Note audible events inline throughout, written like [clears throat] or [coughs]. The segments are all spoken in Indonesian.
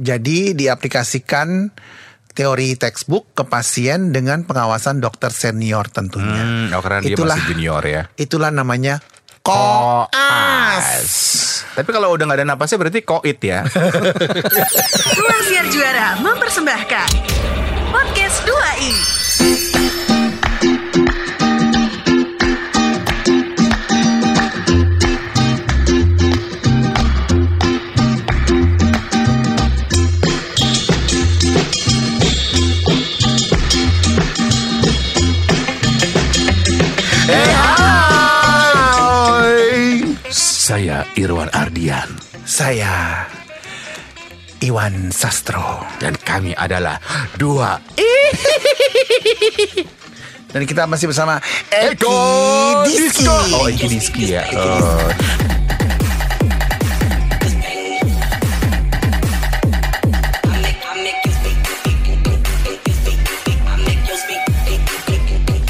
Jadi diaplikasikan teori textbook ke pasien dengan pengawasan dokter senior tentunya. Hmm, oh, karena dia Itulah- masih junior ya. Itulah namanya Koas. koas. Tapi kalau udah nggak ada napasnya berarti koit ya. [laughs] Ruang Siar Juara mempersembahkan Podcast 2i Saya Irwan Ardian Saya Iwan Sastro. dan kami adalah dua [laughs] Dan kita masih bersama Eko Eki Diski. Oh, Eki Diski ya. Oh.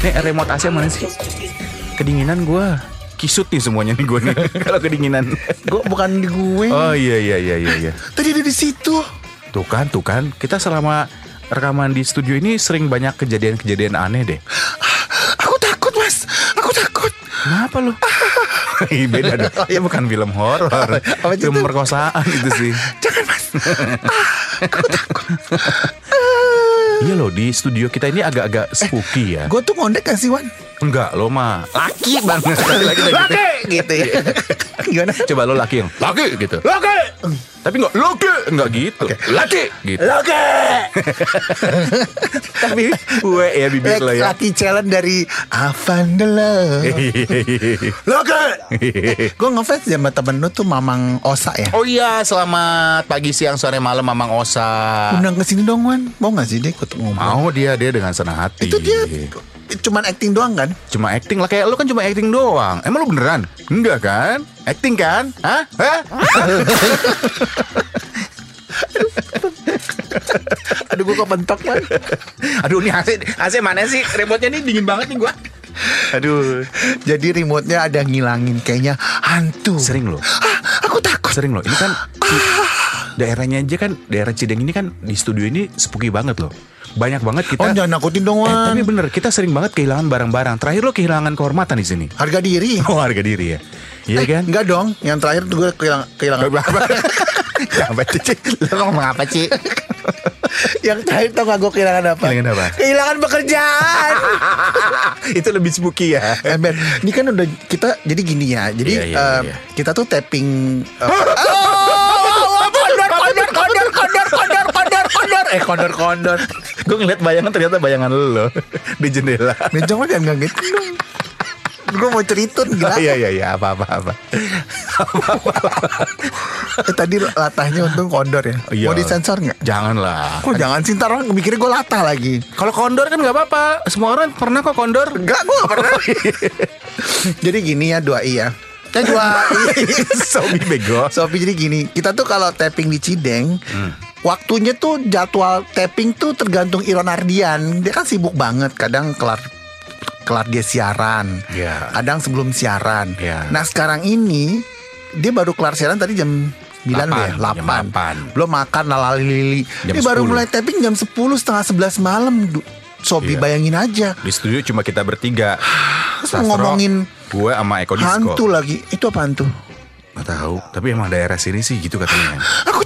Nih remote AC mana sih? Kedinginan gua. Kisut nih semuanya nih gue nih [laughs] kalau kedinginan. Gue bukan di gue. Oh iya iya iya iya iya. Tadi ada di situ. Tuh kan, tuh kan. Kita selama rekaman di studio ini sering banyak kejadian-kejadian aneh deh. Aku takut mas. Aku takut. Kenapa lu? [laughs] Beda dong. Ya bukan film horor. Itu? perkosaan itu sih. [laughs] Jangan mas. Iya loh di studio kita ini agak-agak spooky ya. Gue tuh ngondek gak sih Wan? Enggak lo mah laki banget. laki, Laki gitu ya. Gimana? Coba lo laki yang laki gitu. Laki. Tapi enggak laki enggak gitu. Laki gitu. Laki. [laughs] Tapi gue ya bibir lo ya. Laki challenge dari Avandela. [laughs] Laki. Gue ngefans sama temen lu tuh Mamang Osa ya. Oh iya, selamat pagi, siang, sore, malam, Mamang Osa. Undang ke sini dong Wan. Mau gak sih dia ikut ngobrol? Mau dia dia dengan senang hati. Itu dia cuman acting doang kan? Cuma acting lah kayak lu kan cuma acting doang. Emang lu beneran? Enggak kan? Acting kan? Hah? Hah? [laughs] Aduh gue kepentok Wan. Aduh ini AC AC mana sih? Remote-nya nih dingin banget nih gua. Aduh. Jadi remote-nya ada ngilangin kayaknya hantu. Sering loh. Ah, aku takut. Sering loh. Ini kan daerahnya aja kan daerah Cideng ini kan di studio ini spooky banget loh. Banyak banget kita. Oh jangan nakutin dong Eh, Wan. tapi bener kita sering banget kehilangan barang-barang. Terakhir lo kehilangan kehormatan di sini. Harga diri. [laughs] Oh harga diri ya. Iya Eh, kan? Enggak dong. Yang terakhir tuh gue kehilangan. kehilangan. apa sih? Lo [laughs] ngomong apa sih? yang terakhir tau gak gue kehilangan apa? Kehilangan apa? Kehilangan pekerjaan. [laughs] Itu lebih spooky ya. Eh Ben, ini kan udah kita jadi gini ya. Jadi Iya, iya, eh, iya. kita tuh tapping. eh, Eh kondor, kondor. Gue ngeliat bayangan ternyata bayangan lo di jendela. Bencong lo jangan ngagetin dong. Gue mau ceritun [laughs] gila. iya iya iya apa apa apa. [laughs] Eh, tadi latahnya untung kondor ya. Iya. Mau disensor nggak? Janganlah. Kok jangan sih ntar orang mikirnya gue latah lagi. Kalau kondor kan nggak apa-apa. Semua orang pernah kok kondor. Enggak, gue gak pernah. [laughs] jadi gini ya dua iya. Kan dua Sobi bego. Sopi jadi gini, kita tuh kalau tapping di Cideng, Hmm. Waktunya tuh jadwal tapping tuh tergantung Iron Ardian. Dia kan sibuk banget, kadang kelar kelar dia siaran, Iya. kadang sebelum siaran. Iya. Nah sekarang ini dia baru kelar siaran tadi jam 9 Delapan, deh, jam 8. Belum makan lalali Jam Dia baru 10. mulai tapping jam 10 setengah 11 malam. Sobi Iya. bayangin aja. Di studio cuma kita bertiga. [sighs] Terus mau ngomongin gue sama Eko Disco. hantu lagi. Itu apa hantu? Gak tahu. Tapi emang daerah sini sih gitu katanya. [gasps] Aku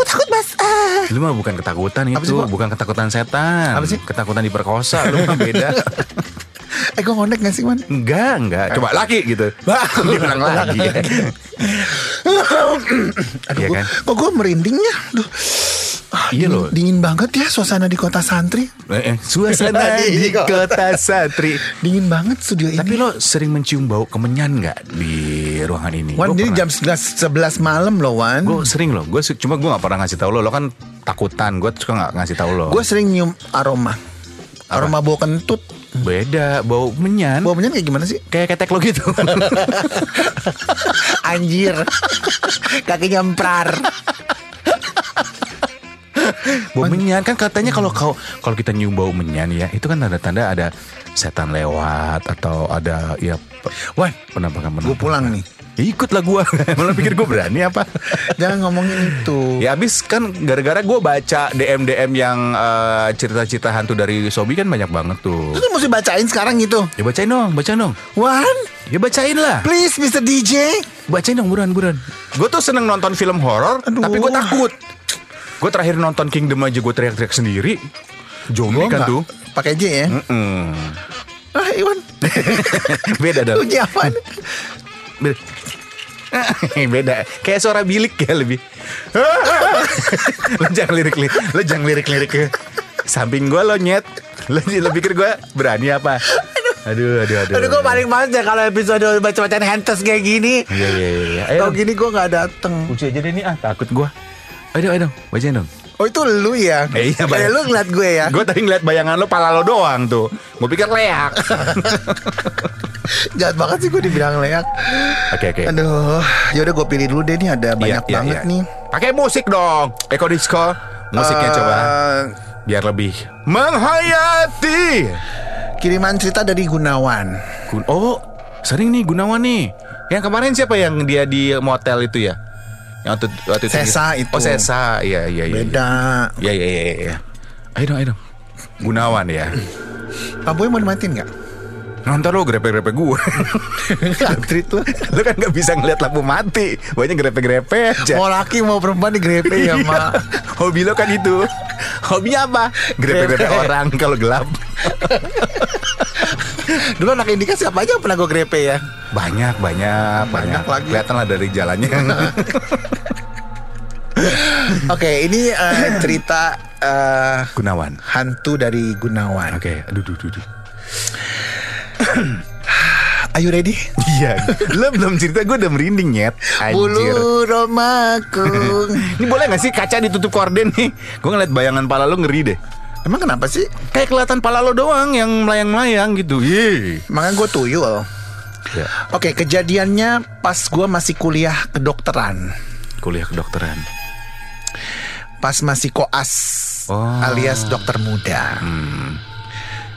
Aku takut mas Ah. Itu mah bukan ketakutan sih, itu, Pak? bukan ketakutan setan. Apa sih? Ketakutan diperkosa, lu mah beda. [laughs] Eh gue ngondek gak sih man? enggak, enggak. Coba laki gitu. [laughs] Diulang lagi. [laughs] Aduh Iya gua- kan? Kok gue merindingnya Duh. Ah, Iya dingin- loh. Dingin banget ya suasana di kota santri Eh, eh, suasana di kota Satri. Dingin banget studio ini Tapi lo sering mencium bau kemenyan nggak di ruangan ini? Wan Gua ini pernah. jam 11, 11 malam loh Wan Gue sering loh, gue cuma gue gak pernah ngasih tahu lo, lo kan takutan, gue suka gak ngasih tahu lo. Gue sering nyium aroma Aroma bau kentut beda, bau menyan, Bau menyan kayak gimana sih? kayak ketek lo gitu. [laughs] Anjir Kaki nyemprar bau menyan kan katanya kalau kau kalau kita nyium bau menyan ya, itu kan tanda-tanda ada setan lewat atau ada ya Wan penampakan Gue pulang nih Ikut lah gue [laughs] Malah pikir gue berani apa Jangan ngomongin itu. Ya abis kan gara-gara gue baca DM-DM yang eh, cerita-cerita hantu dari Sobi kan banyak banget tuh Itu mesti bacain sekarang gitu. Ya bacain dong, bacain dong Wan, Ya bacain lah please Mr. DJ. Bacain dong buruan buruan Gue tuh seneng nonton film horor. Tapi gue takut Gue terakhir nonton Kingdom aja gue teriak-teriak sendiri Zombie Gua kan tuh Pakai J ya. Mm-mm. Ah, Iwan. Beda dong Bunyi apaan? Beda. [laughs] Beda Kayak suara bilik ya lebih Lo jangan lirik-lirik Lo jangan lirik-lirik ke Samping gue lo nyet Lo, lo pikir gue berani apa Aduh aduh aduh Aduh gue paling males ya kalau episode baca-bacaan hentes kayak gini. Iya iya iya Tau dong. gini gue gak dateng. Kunci aja deh nih ah takut gue Ayo ayo dong Bacain dong Oh itu lu ya? Eh, iya, Kayak lu ngeliat gue ya? Gue tadi ngeliat bayangan lo pala lo doang tuh Gue pikir leak [laughs] Jahat banget sih gue dibilang leak. Oke oke Aduh, yaudah gue pilih dulu deh nih ada banyak Iya, iya, banget iya. nih. Pakai musik dong Eko Disco Musiknya Eh, coba Biar lebih Menghayati Kiriman cerita dari Gunawan. Gun- Oh sering nih Gunawan nih Yang kemarin siapa yang dia di motel itu ya Yang waktu, waktu itu Sesa itu. Oh Sesa Iya iya iya Beda. Iya iya iya iya Ayo dong ayo dong Gunawan ya Lampunya mau dimatiin gak? Nonton lo grepe-grepe gue Antrit lu. Lo [laughs] kan gak bisa ngeliat lampu mati Banyak grepe-grepe aja Mau laki mau perempuan di grepe ya Iya. mak. Hobi lo kan itu Hobinya apa? Grepe-grepe Grepe. orang kalau gelap [laughs] Dulu anak Indika siapa aja yang pernah gue grepe ya? Banyak, banyak, banyak, Banyak lagi. Kelihatan lah dari jalannya [laughs] Oke, ini eh, cerita eh, Gunawan hantu dari Gunawan. Oke, aduh, aduh, aduh, aduh. [clears throat] Are you ready? Iya, lo belum cerita gue udah merinding nyet Anjir Bulu romaku. [laughs] Ini boleh gak sih kaca ditutup korden nih? Gue ngeliat bayangan pala lo ngeri deh Emang kenapa sih? Kayak kelihatan pala lo doang yang melayang-melayang gitu Yeay Makanya gue tuyul. ya. Oke, kejadiannya pas gue masih kuliah kedokteran. Kuliah kedokteran Pas masih koas Oh. alias dokter muda.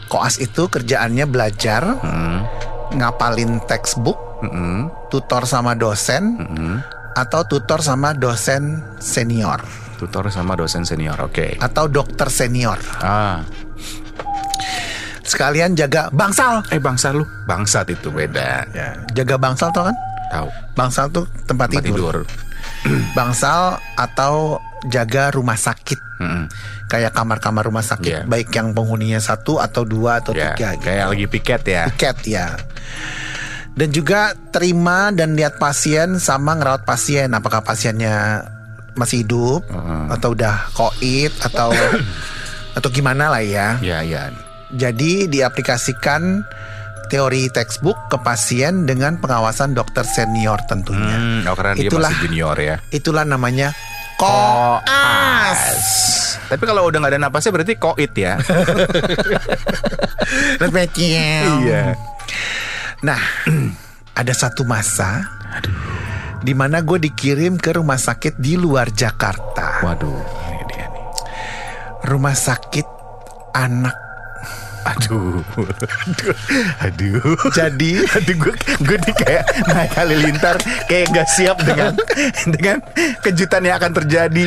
Koas itu kerjaannya belajar, Hmm. ngapalin textbook, Mm-mm. tutor sama dosen, Mm-mm. atau tutor sama dosen senior, Tutor sama dosen senior, oke atau dokter senior. Ah, Sekalian jaga bangsal. eh bangsa lu Bangsat itu beda Ya, jaga bangsal tau kan? Tahu Bangsal tuh tempat, Tempat tidur. tidur [clears throat] Bangsal atau jaga rumah sakit. Mm-mm. Kayak kamar-kamar rumah sakit, Iya. baik yang penghuninya satu atau dua atau Ya, tiga. gitu. kayak lagi piket ya Tiket ya. Dan juga terima dan lihat pasien sama ngerawat pasien. Apakah pasiennya masih hidup atau udah koit atau [coughs] atau gimana lah ya. Ya, ya Jadi diaplikasikan teori textbook ke pasien dengan pengawasan dokter senior tentunya. Hmm, oh, karena dia Itulah- masih junior ya Itulah namanya Koas. Tapi kalau udah nggak ada napasnya berarti koit ya [laughs] Iya. Nah, [clears throat] ada satu masa di mana gue dikirim ke rumah sakit di luar Jakarta. Waduh Ini dia nih Rumah sakit anak. Aduh Aduh Aduh Jadi Aduh gue gue di kayak naik halilintar kayak gak siap dengan dengan kejutan yang akan terjadi.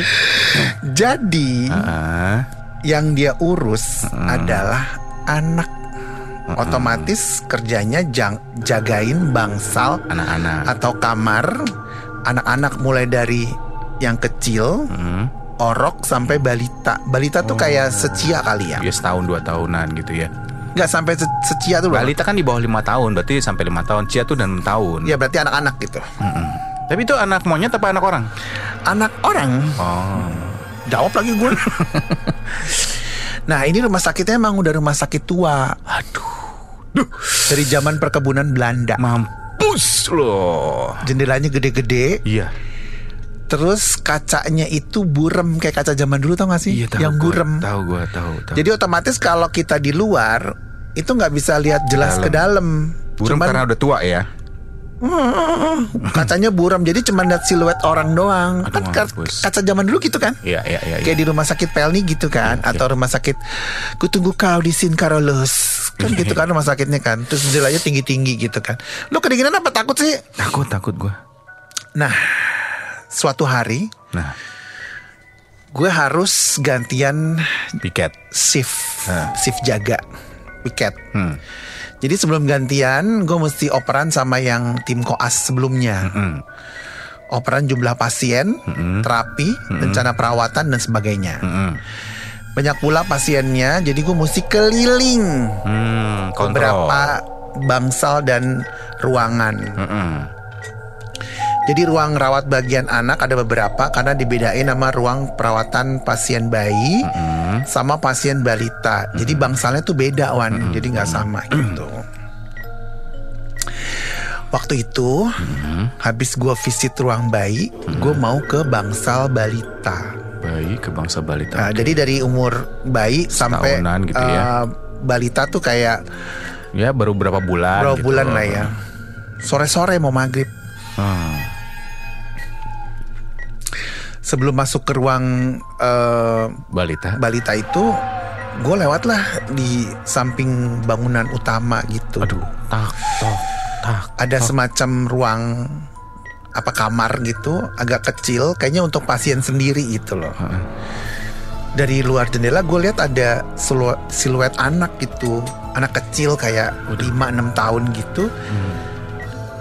jadi Ah, yang dia urus adalah anak. Otomatis kerjanya jang- jagain bangsal anak-anak. atau kamar anak-anak mulai dari yang kecil, Hmm. orok sampai balita. Balita tuh kayak secia kali ya. Ya setahun dua tahunan gitu ya. Nggak sampai se- secia tuh. Balita kan di bawah lima tahun, berarti sampai lima tahun. Cia tuh dan enam tahun. Ya berarti anak-anak gitu. Mm-mm. Tapi itu anak monyet apa anak orang? Anak orang. Oh. Jawab lagi gue. nah ini rumah sakitnya emang udah rumah sakit tua. Aduh. Dari zaman perkebunan Belanda. Mampus loh. Jendelanya gede-gede. Iya. Terus kacanya itu burem kayak kaca zaman dulu tau gak sih? Iya tahu. Yang gua. burem. Tahu gua, tahu, tahu. Jadi otomatis kalau kita di luar itu nggak bisa lihat jelas ke dalam. burem Cuman karena udah tua ya. [laughs] Kacanya buram jadi cuma lihat siluet orang doang. Aduh, kan ka- mampus. kaca zaman dulu gitu kan. Iya iya iya. Kayak di rumah sakit Pelni gitu kan Atau rumah sakit Kutunggu kau di Sin Carolus Kan gitu kan rumah sakitnya kan Terus jendelanya tinggi-tinggi gitu kan Lu kedinginan apa takut sih? Takut takut gue. Nah Suatu hari Nah, Gue harus gantian piket. shift Nah. Shift jaga Piket Hmm. Jadi sebelum gantian Gue mesti operan sama yang tim koas sebelumnya Hmm. Operan jumlah pasien Terapi Rencana perawatan dan sebagainya Hmm. Banyak pula pasiennya Jadi gue mesti keliling Hmm. Kontrol. beberapa bangsal dan ruangan. Mm-mm. Jadi ruang rawat bagian anak ada beberapa karena dibedain sama ruang perawatan pasien bayi sama pasien balita. Jadi bangsalnya tuh beda wan, jadi nggak sama gitu. Waktu itu habis gua visit ruang bayi, gue mau ke bangsal balita. Bayi ke bangsa balita. Nah, Jadi dari umur bayi sampai Setahunan gitu ya. eh, balita tuh kayak Ya baru berapa bulan? berapa gitu. bulan lah ya. Sore-sore mau maghrib. Hmm. Sebelum masuk ke ruang eh, Balita. balita itu gue lewat lah di samping bangunan utama gitu. Aduh, tak tok tak. ada semacam ruang apa kamar gitu agak kecil kayaknya untuk pasien sendiri gitu loh. Dari luar jendela gue lihat ada siluet, siluet anak gitu. Anak kecil kayak 5-6 tahun gitu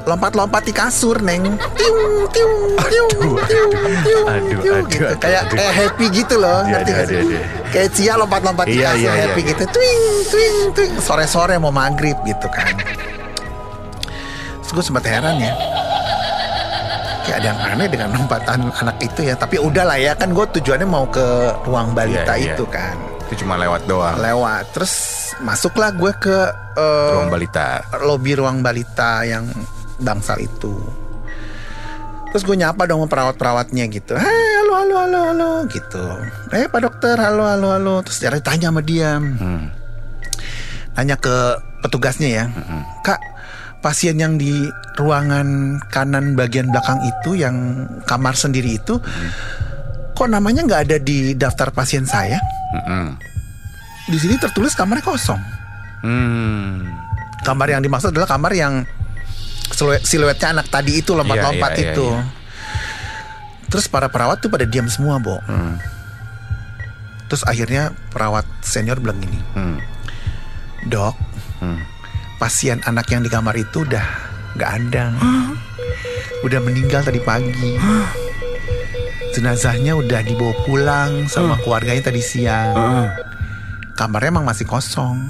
lompat-lompat di kasur neng. Tiung tiung tiung tiung tiung aduh, tiung aduh, gitu. aduh, kayak aduh. kayak happy gitu loh Iya, ngerti iya, iya, kayak Cia lompat-lompat di kasur iya, happy iya. gitu. Twing twing twing. Sore-sore mau maghrib gitu kan. Terus gue sempat heran ya. Kayak ada yang aneh dengan lompatan anak itu ya. Tapi udahlah ya kan gue tujuannya mau ke ruang balita itu kan. Itu cuma lewat doang. lewat. Terus masuklah gue ke eh, Ruang balita. lobi ruang balita yang bangsal itu. Terus gue nyapa dong sama perawat-perawatnya gitu. Hei halo halo halo halo gitu. Eh pak dokter halo halo halo. Terus dia tanya sama dia. Hmm. nanya ke petugasnya ya. Kak pasien yang di ruangan kanan bagian belakang itu yang kamar sendiri itu kok namanya nggak ada di daftar pasien saya? Mm-mm. di sini tertulis kamarnya kosong. Hmm. kamar yang dimaksud adalah kamar yang siluet, siluetnya anak tadi itu lompat-lompat iya, iya, itu. iya. Terus para perawat tuh pada diam semua, Bo. Hmm. Terus akhirnya perawat senior bilang gini, Hmm. "Dok, Hmm. pasien anak yang di kamar itu udah nggak ada. Udah meninggal tadi pagi. Jenazahnya udah dibawa pulang sama keluarganya tadi siang. Heeh. Kamarnya emang masih kosong."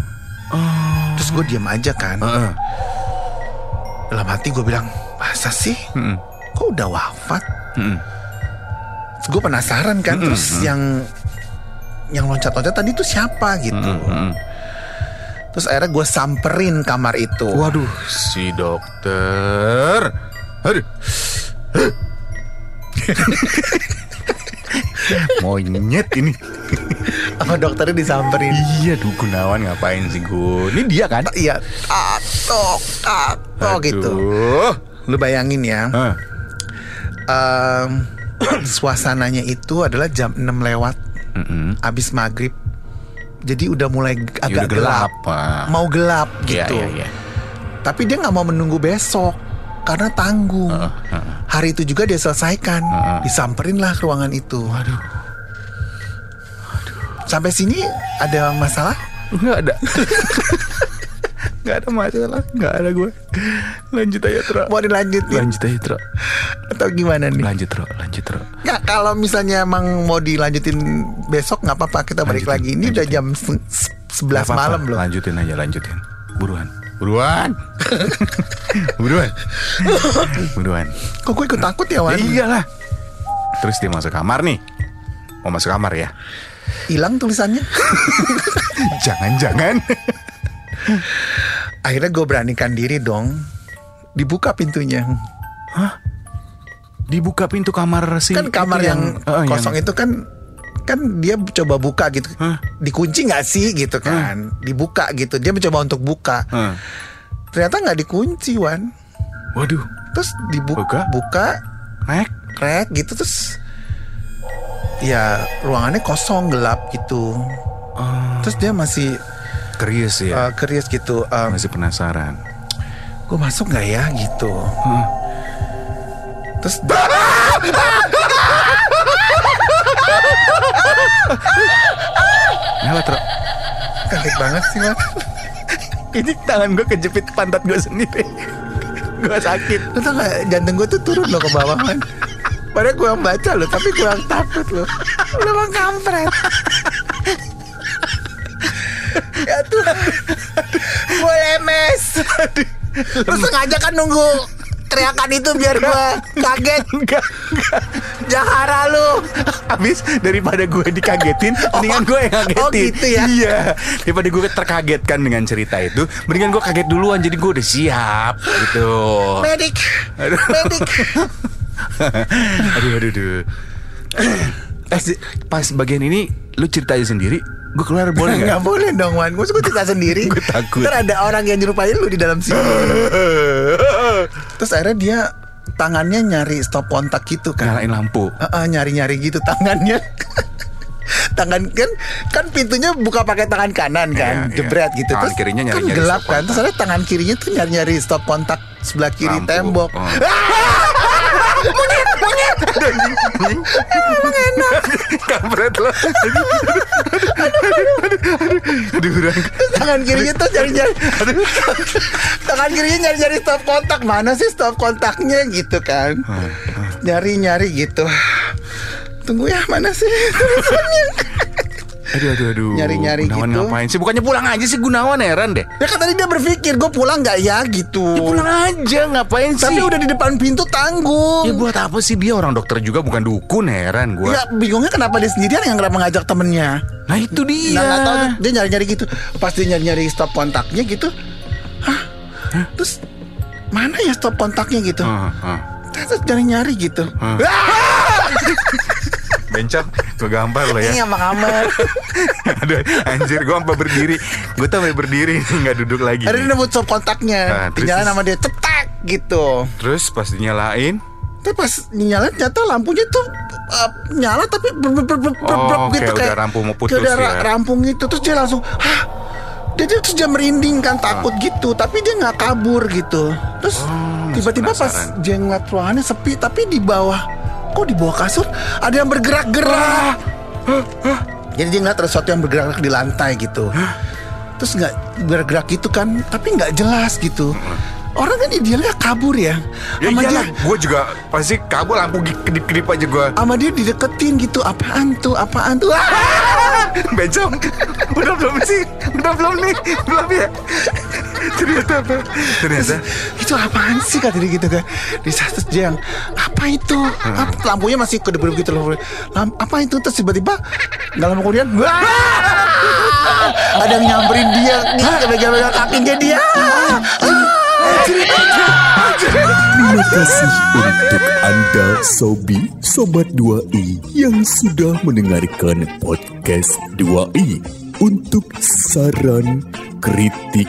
Terus gue diam aja kan. Heeh. Dalam hati gue bilang, masa sih? Mm-mm. Kok udah wafat? Mm-mm. Terus gue penasaran kan, terus yang yang loncat-loncat tadi itu siapa gitu. Mm-mm. Terus akhirnya gue samperin kamar itu. Waduh, si dokter. Aduh. [laughs] Monyet ini. [laughs] Sama dokternya disamperin. Iya, duh Gunawan ngapain sih gue? Ini dia kan? Iya, tatok, tatok gitu. Lu bayangin ya, Hah. em, [clears throat] suasananya itu adalah jam 6 lewat, Mm-mm. abis maghrib. Jadi udah mulai Ya agak udah gelap, gelap. ah. mau gelap Iya, gitu. iya, iya. Tapi dia nggak mau menunggu besok karena tanggung. Heeh, heeh. Hari itu juga dia selesaikan, Heeh. disamperin lah ke ruangan itu. Waduh. Sampai sini ada masalah? Enggak ada. [laughs] Enggak ada masalah, enggak ada gue. Lanjut aja, Tro. Mau dilanjutin Lanjut aja, Tro. atau gimana nih? Lanjut, Tro. Lanjut, Tro. Nggak, kalau misalnya emang mau dilanjutin besok nggak apa-apa kita balik Lanjutin, lagi. Ini udah jam se- se- 11 Nggak apa-apa, malam loh. Lanjutin aja, lanjutin. Buruan. Buruan. [laughs] Buruan. Buruan. Kok gue ikut takut ya Wan? Ya iyalah. Terus dia masuk kamar nih. Mau masuk kamar ya? Hilang tulisannya. [laughs] Jangan-jangan. [laughs] Akhirnya gue beranikan diri dong. Dibuka pintunya. Dibuka pintu kamar si Kan kamar itu yang, Oh, kosong itu kan kan dia coba buka gitu. Hah? Dikunci nggak sih gitu kan? Dibuka gitu. Dia mencoba untuk buka. Hah. Ternyata nggak dikunci Wan. Waduh. terus dibuka Buka? buka Nek. krek gitu terus ya ruangannya kosong gelap gitu Oh, terus dia masih Curious ya. uh, curious gitu um, Masih penasaran. gue masuk nggak ya gitu terus [laughs] Nyala terus. kaget banget sih mas. Ini tangan gue kejepit pantat gue sendiri. gue sakit. Lu tau gak jantung gue tuh turun loh ke bawah man Padahal gue yang baca loh Tapi gue yang takut loh. Lu emang kampret? Ya Tuhan. Gue lemes Lu sengaja kan nunggu Teriakan itu biar gue kaget Enggak, enggak. Jahara lu Habis daripada gue dikagetin, [laughs] mendingan gue yang ngagetin. oh gitu ya? Iya. Daripada gue terkagetkan dengan cerita itu, mendingan gue kaget duluan. Jadi gue udah siap gitu. Medik Aduh. Medik [laughs] aduh, aduh, aduh. [clears throat] Eh, pas bagian ini lu cerita aja sendiri, gue keluar boleh [laughs] Gak nggak? boleh dong Wan Gue suka cerita sendiri [laughs] Gue takut. Ntar ada orang yang nyerupain lu di dalam sini [laughs] Terus akhirnya dia Tangannya nyari stop kontak gitu kan Nyalain lampu. Heeh, nyari-nyari gitu tangannya. tangan kan kan pintunya buka pakai tangan kanan kan, Iya, iya. jebret gitu. Tangan Terus kirinya kan nyari-nyari gelap stop kan. Terus ada tangan kirinya tuh nyari-nyari stop kontak sebelah kiri Lampu. tembok. Oh. Monyet, monyet. Kampret lo. Aduh, Rang. tangan kirinya tuh nyari-nyari. tangan kirinya nyari-nyari stop kontak. Mana sih stop kontaknya gitu kan? Nyari-nyari gitu. Tunggu ya, mana sih tulisannya? [laughs] Aduh, aduh, aduh. Nyari-nyari Gunawan gitu. ngapain sih? Bukannya pulang aja sih Gunawan heran deh. Ya kan tadi dia berpikir gue pulang nggak ya gitu. Ya pulang aja, ngapain sih? Tapi udah di depan pintu tanggung. Ya buat apa sih dia orang dokter juga bukan dukun heran gua. Ya bingungnya kenapa dia sendirian yang kenapa ngajak temennya Nah itu dia. Nah nggak tahu dia nyari-nyari gitu Pas dia nyari-nyari stop kontaknya gitu Hah? Terus mana ya stop kontaknya gitu Ah, ah. Terus nyari-nyari gitu Hmm. [laughs] Bencong, gue gampar lo Ini ya. sama kamar [laughs] Aduh, anjir gue sampai berdiri. Gue tuh sampai berdiri [laughs] nggak duduk lagi. Ada nemu stop kontaknya Ah, terus- Dinyalain sama dia cetak gitu Terus pas dinyalain, Tapi pas nyalain ternyata lampunya tuh uh, Nyala tapi ber, ber, ber, ber, ber, Oh, gitu kayak udah rampung mau putus kayak udah ya. rampung gitu Terus dia langsung Hah? Dia, terus dia merinding kan takut gitu Tapi dia nggak kabur gitu Terus Oh, tiba-tiba pas penasaran. dia ngeliat ruangannya sepi Tapi di bawah Kok di bawah kasur ada yang bergerak-gerak? Jadi dia ngeliat ada sesuatu yang bergerak di lantai gitu. Terus nggak bergerak gitu kan Tapi nggak jelas gitu. Orang kan idealnya kabur ya. Ya Sama iyalah, dia gue juga pasti kabur lampu kedip-kedip aja gue. sama dia dideketin gitu apaan tuh? Apaan tuh? [laughs] Bencong, udah belum sih? Udah belum nih? Belum ya? Ternyata apa? Ternyata? Itu apaan sih kata dia gitu kan di dia yang apa itu? Apa- lampunya masih kedip-kedip gitu loh. Lam, apa itu? Terus tiba-tiba nggak lama kemudian wah, ada yang nyamperin dia. Nih megang-megang kakinya dia. Terima kasih untuk Anda Sobi Sobat 2i yang sudah mendengarkan podcast 2i. Untuk saran, kritik,